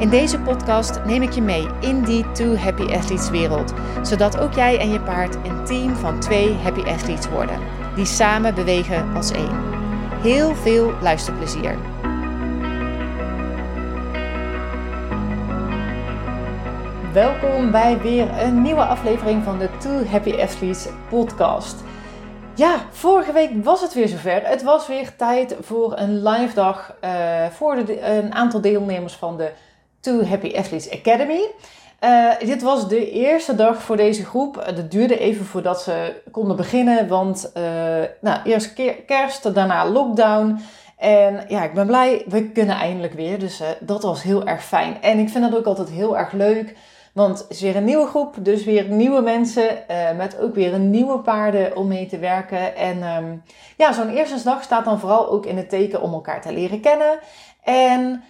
In deze podcast neem ik je mee in die Two Happy Athletes wereld, zodat ook jij en je paard een team van twee Happy Athletes worden, die samen bewegen als één. Heel veel luisterplezier. Welkom bij weer een nieuwe aflevering van de Two Happy Athletes podcast. Ja, vorige week was het weer zover. Het was weer tijd voor een live dag uh, voor een aantal deelnemers van de To Happy Athletes Academy. Uh, dit was de eerste dag voor deze groep. Het uh, duurde even voordat ze konden beginnen, want uh, nou, eerst kerst, daarna lockdown. En ja, ik ben blij, we kunnen eindelijk weer. Dus eh, dat was heel erg fijn. En ik vind dat ook altijd heel erg leuk. Want het is weer een nieuwe groep, dus weer nieuwe mensen met ook weer een nieuwe paarden om mee te werken. En um, ja, zo'n eerste dag staat dan vooral ook in het teken om elkaar te leren kennen. En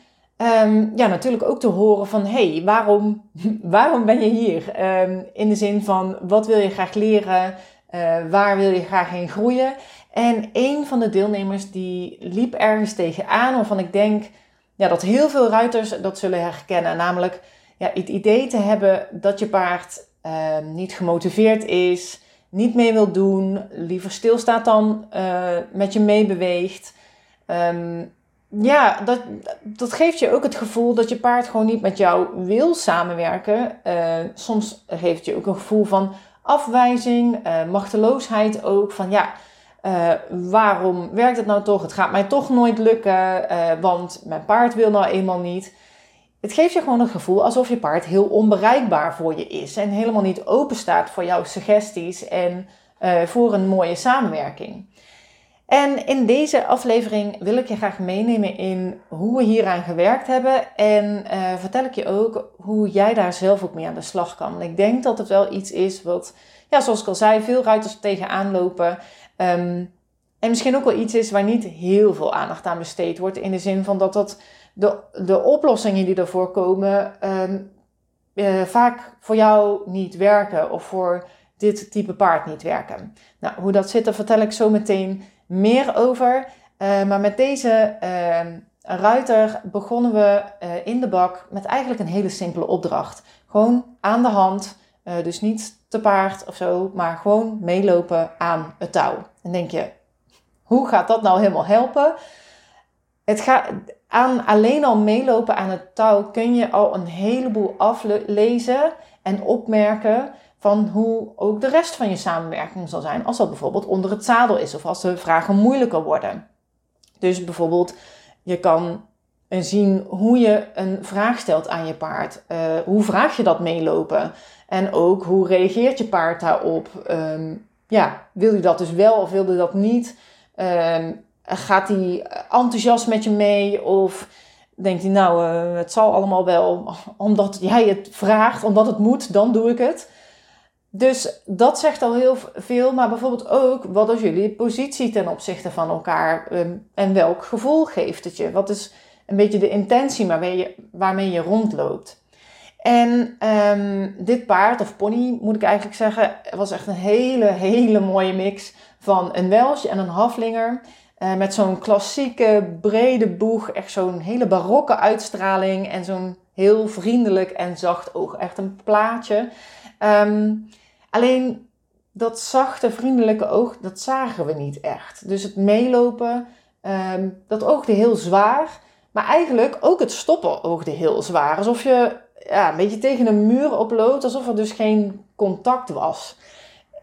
um, ja, natuurlijk ook te horen van, hey, waarom, waarom ben je hier? Um, in de zin van, wat wil je graag leren? Uh, waar wil je graag heen groeien? En een van de deelnemers die liep ergens tegenaan waarvan ik denk ja, dat heel veel ruiters dat zullen herkennen. Namelijk ja, het idee te hebben dat je paard uh, niet gemotiveerd is, niet mee wil doen, liever stilstaat dan uh, met je meebeweegt. Um, ja, dat, dat geeft je ook het gevoel dat je paard gewoon niet met jou wil samenwerken. Uh, soms geeft je ook een gevoel van afwijzing, uh, machteloosheid ook. Van ja, uh, waarom werkt het nou toch? Het gaat mij toch nooit lukken, want mijn paard wil nou eenmaal niet. Het geeft je gewoon het gevoel alsof je paard heel onbereikbaar voor je is en helemaal niet open staat voor jouw suggesties en voor een mooie samenwerking. En in deze aflevering wil ik je graag meenemen in hoe we hieraan gewerkt hebben. En uh, vertel ik je ook hoe jij daar zelf ook mee aan de slag kan. Want ik denk dat het wel iets is wat, ja, zoals ik al zei, veel ruiters tegenaan lopen. Um, en misschien ook wel iets is waar niet heel veel aandacht aan besteed wordt. In de zin van dat dat de, de oplossingen die ervoor komen um, uh, vaak voor jou niet werken. Of voor dit type paard niet werken. Nou, hoe dat zit, daar vertel ik zo meteen meer over. Uh, maar met deze uh, ruiter begonnen we uh, in de bak met eigenlijk een hele simpele opdracht. Gewoon aan de hand, dus niet te paard of zo, maar gewoon meelopen aan het touw. En denk je, hoe gaat dat nou helemaal helpen? Het gaat, aan alleen al meelopen aan het touw kun je al een heleboel aflezen en opmerken van hoe ook de rest van je samenwerking zal zijn. Als dat bijvoorbeeld onder het zadel is of als de vragen moeilijker worden. Dus bijvoorbeeld, je kan zien hoe je een vraag stelt aan je paard. Uh, hoe vraag je dat meelopen? En ook hoe reageert je paard daarop? Um, ja, wil je dat dus wel of wil je dat niet? Um, gaat hij enthousiast met je mee? Of denkt hij, nou, uh, het zal allemaal wel, omdat jij het vraagt, omdat het moet, dan doe ik het. Dus dat zegt al heel veel, maar bijvoorbeeld ook wat is jullie positie ten opzichte van elkaar um, en welk gevoel geeft het je? Wat is een beetje de intentie waarmee je, waarmee je rondloopt? En um, dit paard, of pony moet ik eigenlijk zeggen, was echt een hele, hele mooie mix van een Welsh en een Haflinger. Uh, met zo'n klassieke brede boeg, echt zo'n hele barokke uitstraling en zo'n heel vriendelijk en zacht oog. Echt een plaatje. Um, Alleen dat zachte, vriendelijke oog, dat zagen we niet echt. Dus het meelopen, um, dat oogde heel zwaar. Maar eigenlijk ook het stoppen oogde heel zwaar. Alsof je ja, een beetje tegen een muur oploopt, alsof er dus geen contact was.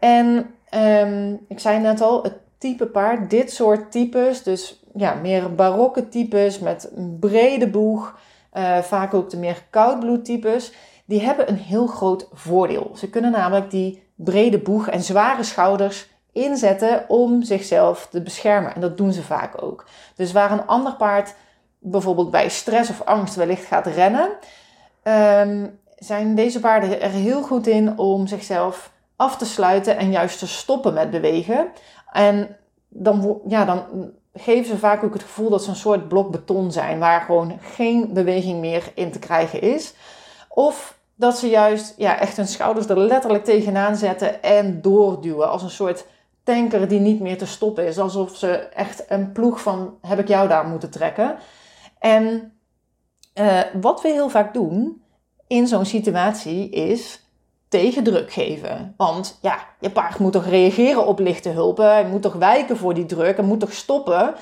En um, ik zei net al, het type paard, dit soort types, dus ja, meer barokke types met een brede boeg, uh, vaak ook de meer koudbloedtypes die hebben een heel groot voordeel. Ze kunnen namelijk die brede boeg en zware schouders inzetten om zichzelf te beschermen. En dat doen ze vaak ook. Dus waar een ander paard bijvoorbeeld bij stress of angst wellicht gaat rennen, um, zijn deze paarden er heel goed in om zichzelf af te sluiten en juist te stoppen met bewegen. En dan, ja, dan geven ze vaak ook het gevoel dat ze een soort blok beton zijn, waar gewoon geen beweging meer in te krijgen is. Of dat ze juist ja, echt hun schouders er letterlijk tegenaan zetten en doorduwen als een soort tanker die niet meer te stoppen is. Alsof ze echt een ploeg van heb ik jou daar moeten trekken. En uh, wat we heel vaak doen in zo'n situatie is tegendruk geven. Want ja, je paard moet toch reageren op lichte hulpen. Hij moet toch wijken voor die druk. Hij moet toch stoppen.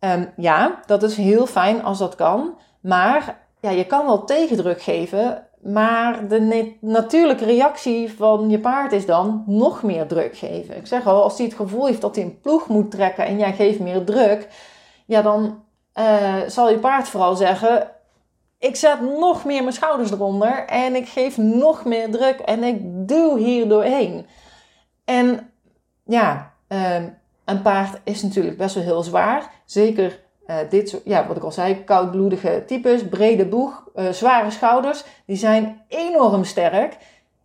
Um, ja, dat is heel fijn als dat kan. Maar ja, je kan wel tegendruk geven. Maar de natuurlijke reactie van je paard is dan nog meer druk geven. Ik zeg al, als hij het gevoel heeft dat hij een ploeg moet trekken en jij geeft meer druk, ja, dan uh, zal je paard vooral zeggen: ik zet nog meer mijn schouders eronder en ik geef nog meer druk en ik duw hier doorheen. En ja, ehm, een paard is natuurlijk best wel heel zwaar. Zeker uh, dit ja, wat ik al zei, koudbloedige types, brede boeg, uh, zware schouders, die zijn enorm sterk.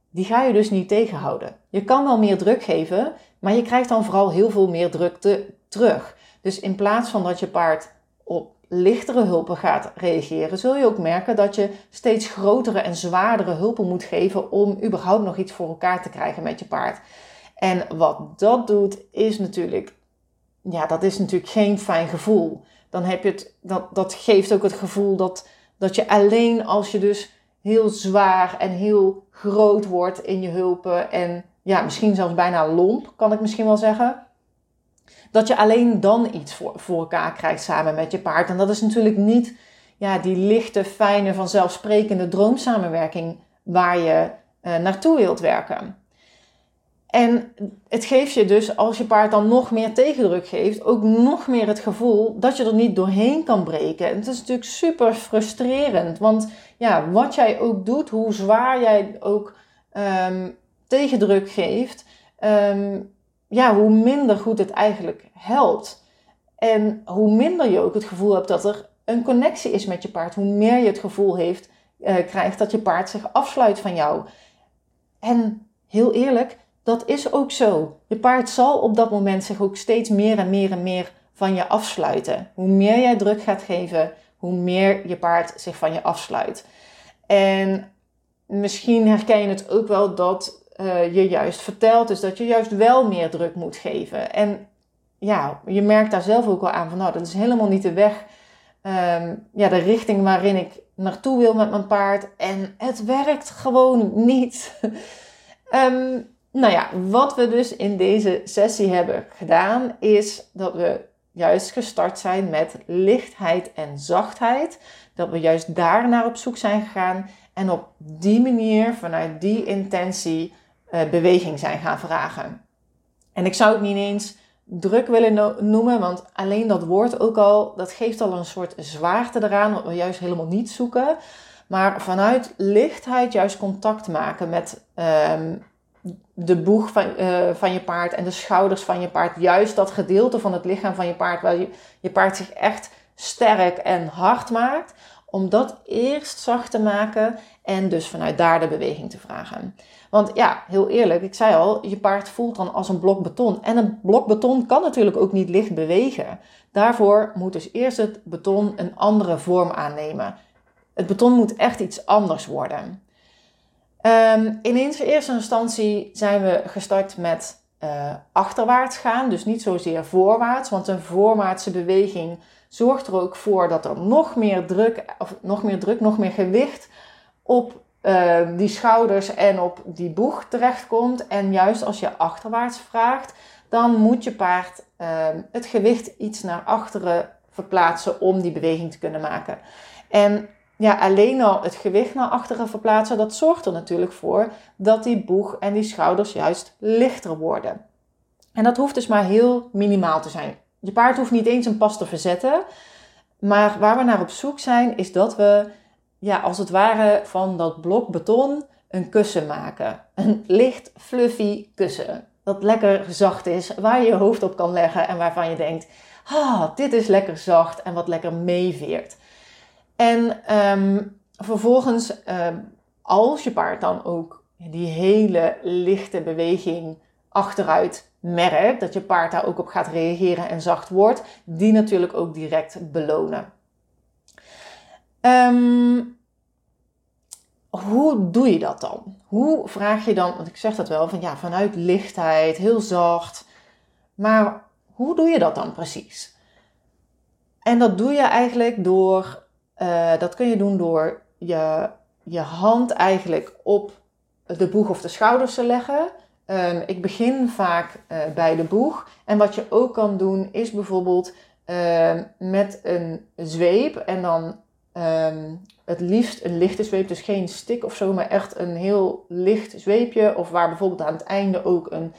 Die ga je dus niet tegenhouden. Je kan wel meer druk geven, maar je krijgt dan vooral heel veel meer drukte terug. Dus in plaats van dat je paard op lichtere hulpen gaat reageren, zul je ook merken dat je steeds grotere en zwaardere hulpen moet geven om überhaupt nog iets voor elkaar te krijgen met je paard. En wat dat doet, is natuurlijk, ja, dat is natuurlijk geen fijn gevoel. Dan heb je het, dat, dat geeft ook het gevoel dat, dat je alleen als je dus heel zwaar en heel groot wordt in je hulpen en ja, misschien zelfs bijna lomp, kan ik misschien wel zeggen dat je alleen dan iets voor, voor elkaar krijgt samen met je paard. En dat is natuurlijk niet ja, die lichte, fijne, vanzelfsprekende droomsamenwerking waar je uh, naartoe wilt werken. En het geeft je dus, als je paard dan nog meer tegendruk geeft, ook nog meer het gevoel dat je er niet doorheen kan breken. En het is natuurlijk super frustrerend, want ja, wat jij ook doet, hoe zwaar jij ook um, tegendruk geeft, um, ja, hoe minder goed het eigenlijk helpt. En hoe minder je ook het gevoel hebt dat er een connectie is met je paard, hoe meer je het gevoel heeft, uh, krijgt dat je paard zich afsluit van jou. En heel eerlijk, dat is ook zo. Je paard zal op dat moment zich ook steeds meer en meer en meer van je afsluiten. Hoe meer jij druk gaat geven, hoe meer je paard zich van je afsluit. En misschien herken je het ook wel dat uh, je juist vertelt, is dat je juist wel meer druk moet geven. En ja, je merkt daar zelf ook wel aan van, nou, dat is helemaal niet de weg, um, ja, de richting waarin ik naartoe wil met mijn paard. En het werkt gewoon niet. um, nou ja, wat we dus in deze sessie hebben gedaan, is dat we juist gestart zijn met lichtheid en zachtheid. Dat we juist daar naar op zoek zijn gegaan. En op die manier, vanuit die intentie, uh, beweging zijn gaan vragen. En ik zou het niet eens druk willen noemen, want alleen dat woord ook al, dat geeft al een soort zwaarte eraan, wat we juist helemaal niet zoeken. Maar vanuit lichtheid juist contact maken met um, de boeg van, uh, van je paard en de schouders van je paard. Juist dat gedeelte van het lichaam van je paard, waar je, je paard zich echt sterk en hard maakt. Om dat eerst zacht te maken en dus vanuit daar de beweging te vragen. Want ja, heel eerlijk, ik zei al, je paard voelt dan als een blok beton. En een blok beton kan natuurlijk ook niet licht bewegen. Daarvoor moet dus eerst het beton een andere vorm aannemen. Het beton moet echt iets anders worden. Um, in eerste instantie zijn we gestart met uh, achterwaarts gaan, dus niet zozeer voorwaarts, want een voorwaartse beweging zorgt er ook voor dat er nog meer druk, of nog meer druk, nog meer gewicht op uh, die schouders en op die boeg terechtkomt. En juist als je achterwaarts vraagt, dan moet je paard uh, het gewicht iets naar achteren verplaatsen om die beweging te kunnen maken. En ja, alleen al het gewicht naar achteren verplaatsen, dat zorgt er natuurlijk voor dat die boeg en die schouders juist lichter worden. En dat hoeft dus maar heel minimaal te zijn. Je paard hoeft niet eens een pas te verzetten. Maar waar we naar op zoek zijn, is dat we ja, als het ware van dat blok beton een kussen maken. Een licht fluffy kussen. Dat lekker zacht is, waar je je hoofd op kan leggen en waarvan je denkt: ah, dit is lekker zacht en wat lekker meeveert. En um, vervolgens, um, als je paard dan ook die hele lichte beweging achteruit merkt, dat je paard daar ook op gaat reageren en zacht wordt, die natuurlijk ook direct belonen. Ehm, hoe doe je dat dan? Hoe vraag je dan, want ik zeg dat wel, van ja, vanuit lichtheid, heel zacht. Maar hoe doe je dat dan precies? En dat doe je eigenlijk door, uh, dat kun je doen door je, je hand eigenlijk op de boeg of de schouders te leggen. Um, ik begin vaak uh, bij de boeg. En wat je ook kan doen is bijvoorbeeld uh, met een zweep en dan um, het liefst een lichte zweep, dus geen stick of zo, maar echt een heel licht zweepje. Of waar bijvoorbeeld aan het einde ook een,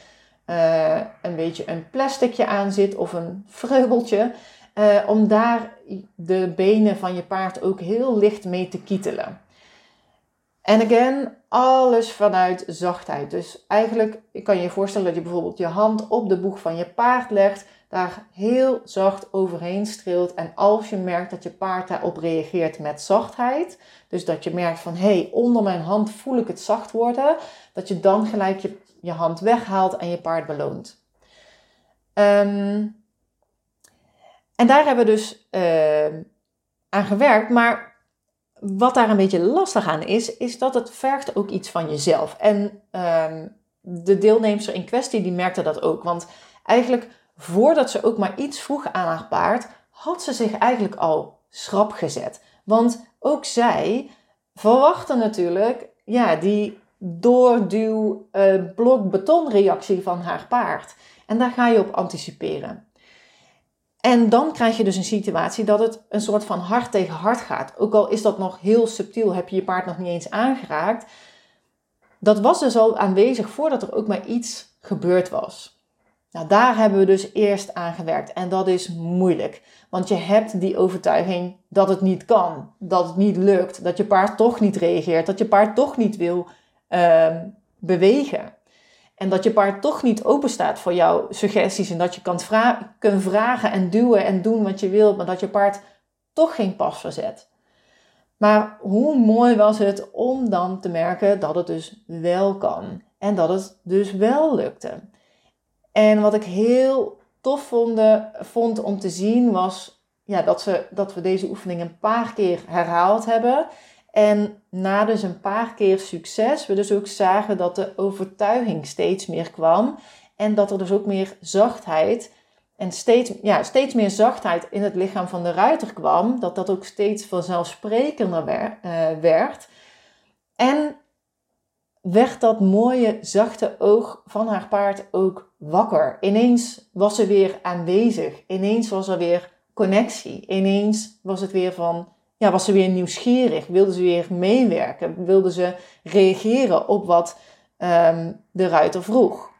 uh, een beetje een plasticje aan zit of een vreubeltje. Uh, om daar de benen van je paard ook heel licht mee te kietelen. En again, alles vanuit zachtheid. Dus eigenlijk kan je je voorstellen dat je bijvoorbeeld je hand op de boeg van je paard legt, daar heel zacht overheen streelt. En als je merkt dat je paard daarop reageert met zachtheid, dus dat je merkt van hé, hey, onder mijn hand voel ik het zacht worden, dat je dan gelijk je, je hand weghaalt en je paard beloont. Um, en daar hebben we dus uh, aan gewerkt, maar wat daar een beetje lastig aan is, is dat het vergt ook iets van jezelf. En um, de deelnemers in kwestie die merkte dat ook. Want eigenlijk voordat ze ook maar iets vroeg aan haar paard, had ze zich eigenlijk al schrap gezet. Want ook zij verwachten natuurlijk ja, die doorduw uh, blok betonreactie van haar paard. En daar ga je op anticiperen. En dan krijg je dus een situatie dat het een soort van hart tegen hart gaat. Ook al is dat nog heel subtiel, heb je je paard nog niet eens aangeraakt. Dat was dus al aanwezig voordat er ook maar iets gebeurd was. Nou, daar hebben we dus eerst aan gewerkt. En dat is moeilijk. Want je hebt die overtuiging dat het niet kan, dat het niet lukt, dat je paard toch niet reageert, dat je paard toch niet wil uh, bewegen. En dat je paard toch niet open staat voor jouw suggesties. En dat je kan kunt vragen en duwen en doen wat je wilt. Maar dat je paard toch geen pas verzet. Maar hoe mooi was het om dan te merken dat het dus wel kan. En dat het dus wel lukte. En wat ik heel tof vond, vond om te zien was ja, dat, ze, dat we deze oefening een paar keer herhaald hebben. En na dus een paar keer succes, we dus ook zagen dat de overtuiging steeds meer kwam. En dat er dus ook meer zachtheid en steeds, ja, steeds meer zachtheid in het lichaam van de ruiter kwam. Dat dat ook steeds vanzelfsprekender werd. werd. En werd dat mooie, zachte oog van haar paard ook wakker. Ineens was ze weer aanwezig. Ineens was er weer connectie. Ineens was het weer van ja, was ze weer nieuwsgierig, wilde ze weer meewerken, wilde ze reageren op wat um, de ruiter vroeg.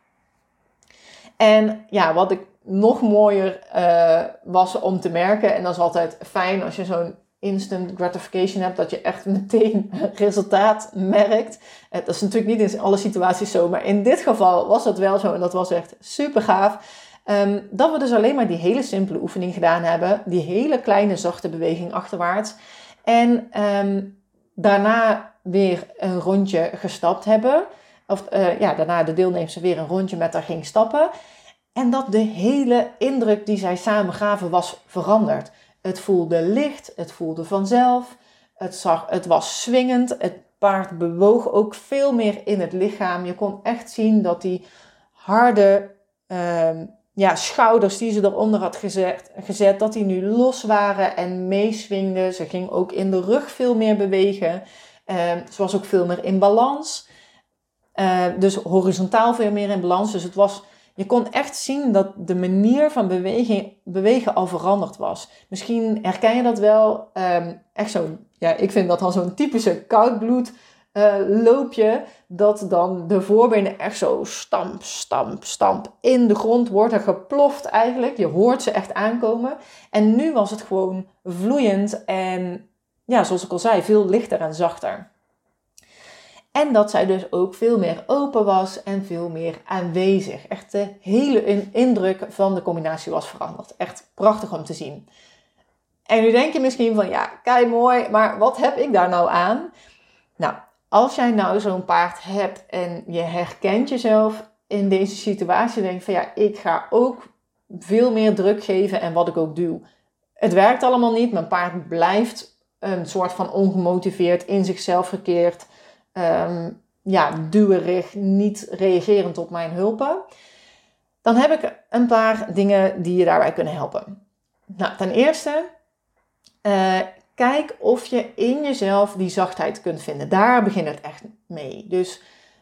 En ja, wat ik nog mooier uh, was om te merken, en dat is altijd fijn als je zo'n instant gratification hebt, dat je echt meteen resultaat merkt. Eh, dat is natuurlijk niet in alle situaties zo, maar in dit geval was dat wel zo en dat was echt super gaaf. Um, dat we dus alleen maar die hele simpele oefening gedaan hebben. Die hele kleine zachte beweging achterwaarts. En um, daarna weer een rondje gestapt hebben. Of uh, ja, daarna de deelnemers weer een rondje met haar ging stappen. En dat de hele indruk die zij samen gaven was veranderd. Het voelde licht, het voelde vanzelf. Het, zag, het was swingend. Het paard bewoog ook veel meer in het lichaam. Je kon echt zien dat die harde um, ja, schouders die ze eronder had gezet, gezet, dat die nu los waren en meeswingden. Ze ging ook in de rug veel meer bewegen. Uh, ze was ook veel meer in balans. Uh, dus horizontaal veel meer in balans. Dus het was, je kon echt zien dat de manier van beweging, bewegen al veranderd was. Misschien herken je dat wel. Um, echt zo'n, ja, ik vind dat al zo'n typische koudbloed uh, loop je dat dan de voorbenen echt zo stamp, stamp, stamp in de grond worden geploft eigenlijk. Je hoort ze echt aankomen. En nu was het gewoon vloeiend en ja, zoals ik al zei, veel lichter en zachter. En dat zij dus ook veel meer open was en veel meer aanwezig. Echt de hele indruk van de combinatie was veranderd. Echt prachtig om te zien. En nu denk je misschien van ja, kei mooi, maar wat heb ik daar nou aan? Nou, als jij nou zo'n paard hebt en je herkent jezelf in deze situatie, denk van ja, ik ga ook veel meer druk geven en wat ik ook doe. Het werkt allemaal niet. Mijn paard blijft een soort van ongemotiveerd, in zichzelf gekeerd, um, ja, duwerig, niet reagerend op mijn hulpen. Dan heb ik een paar dingen die je daarbij kunnen helpen. Nou, ten eerste, uh, kijk of je in jezelf die zachtheid kunt vinden. Daar begint het echt mee. Dus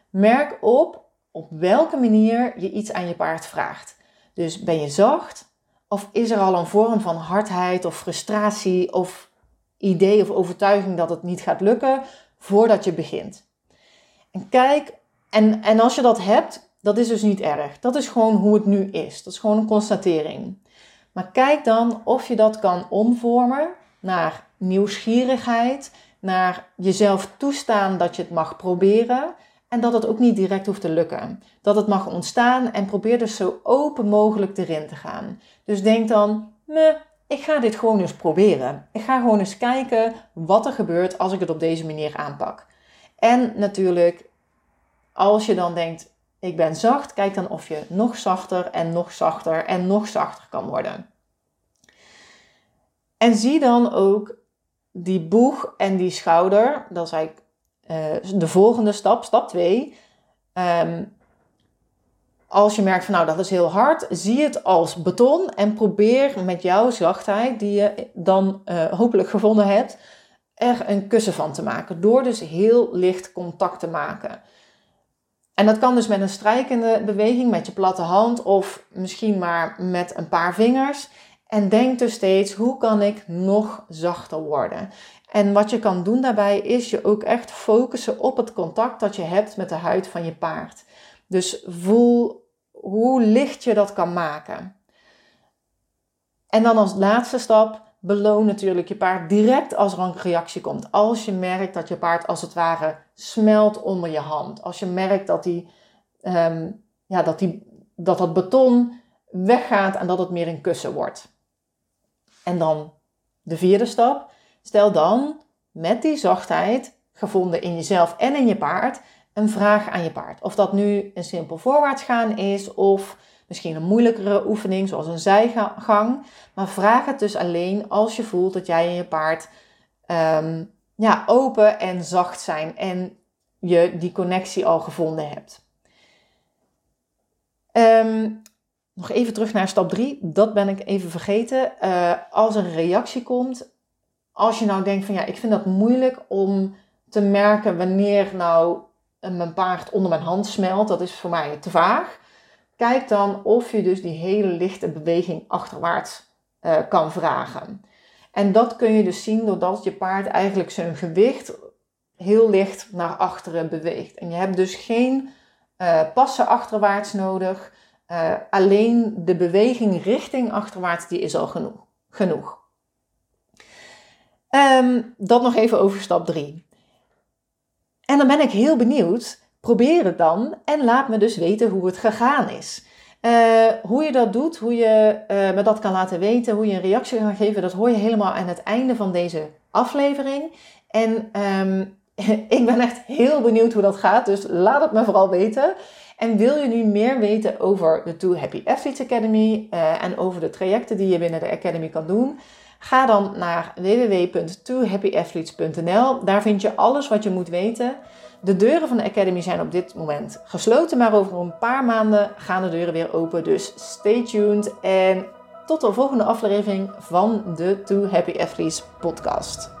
merk op op welke manier je iets aan je paard vraagt. Dus ben je zacht? Of is er al een vorm van hardheid of frustratie of idee of overtuiging dat het niet gaat lukken voordat je begint? En kijk, en, en als je dat hebt, dat is dus niet erg. Dat is gewoon hoe het nu is. Dat is gewoon een constatering. Maar kijk dan of je dat kan omvormen naar nieuwsgierigheid, naar jezelf toestaan dat je het mag proberen en dat het ook niet direct hoeft te lukken. Dat het mag ontstaan en probeer dus zo open mogelijk erin te gaan. Dus denk dan, me, ik ga dit gewoon eens proberen. Ik ga gewoon eens kijken wat er gebeurt als ik het op deze manier aanpak. En natuurlijk, als je dan denkt, ik ben zacht, kijk dan of je nog zachter en nog zachter en nog zachter kan worden. En zie dan ook die boeg en die schouder, dat is eigenlijk uh, de volgende stap, stap 2. Ehm, als je merkt van nou dat is heel hard, zie het als beton en probeer met jouw zachtheid, die je dan uh, hopelijk gevonden hebt, er een kussen van te maken. Door dus heel licht contact te maken. En dat kan dus met een strijkende beweging met je platte hand of misschien maar met een paar vingers. En denk dus steeds, hoe kan ik nog zachter worden? En wat je kan doen daarbij is je ook echt focussen op het contact dat je hebt met de huid van je paard. Dus voel hoe licht je dat kan maken. En dan als laatste stap, beloon natuurlijk je paard direct als er een reactie komt. Als je merkt dat je paard als het ware smelt onder je hand. Als je merkt dat, die, ehm, ja, dat, die, dat dat beton weggaat en dat het meer een kussen wordt. En dan de vierde stap. Stel dan met die zachtheid, gevonden in jezelf en in je paard, een vraag aan je paard. Of dat nu een simpel voorwaarts gaan is of misschien een moeilijkere oefening zoals een zijgang. Maar vraag het dus alleen als je voelt dat jij en je paard um, ja, open en zacht zijn en je die connectie al gevonden hebt. Um, nog even terug naar stap 3. Dat ben ik even vergeten. Uh, als er een reactie komt, als je nou denkt van ja, ik vind dat moeilijk om te merken wanneer nou mijn paard onder mijn hand smelt, dat is voor mij te vaag. Kijk dan of je dus die hele lichte beweging achterwaarts uh, kan vragen. En dat kun je dus zien doordat je paard eigenlijk zijn gewicht heel licht naar achteren beweegt. En je hebt dus geen passen achterwaarts nodig. Uh, alleen de beweging richting achterwaarts, die is al genoeg. genoeg. Um, dat nog even over stap 3. En dan ben ik heel benieuwd. Probeer het dan en laat me dus weten hoe het gegaan is. Uh, hoe je dat doet, hoe je uh, me dat kan laten weten, hoe je een reactie kan geven, dat hoor je helemaal aan het einde van deze aflevering. En um, ik ben echt heel benieuwd hoe dat gaat, dus laat het me vooral weten. En wil je nu meer weten over de Too Happy Athletes Academy uh, en over de trajecten die je binnen de Academy kan doen? Ga dan naar www.toohappyathletes.nl. Daar vind je alles wat je moet weten. De deuren van de Academy zijn op dit moment gesloten, maar over een paar maanden gaan de deuren weer open. Dus stay tuned en tot de volgende aflevering van de Too Happy Athletes podcast.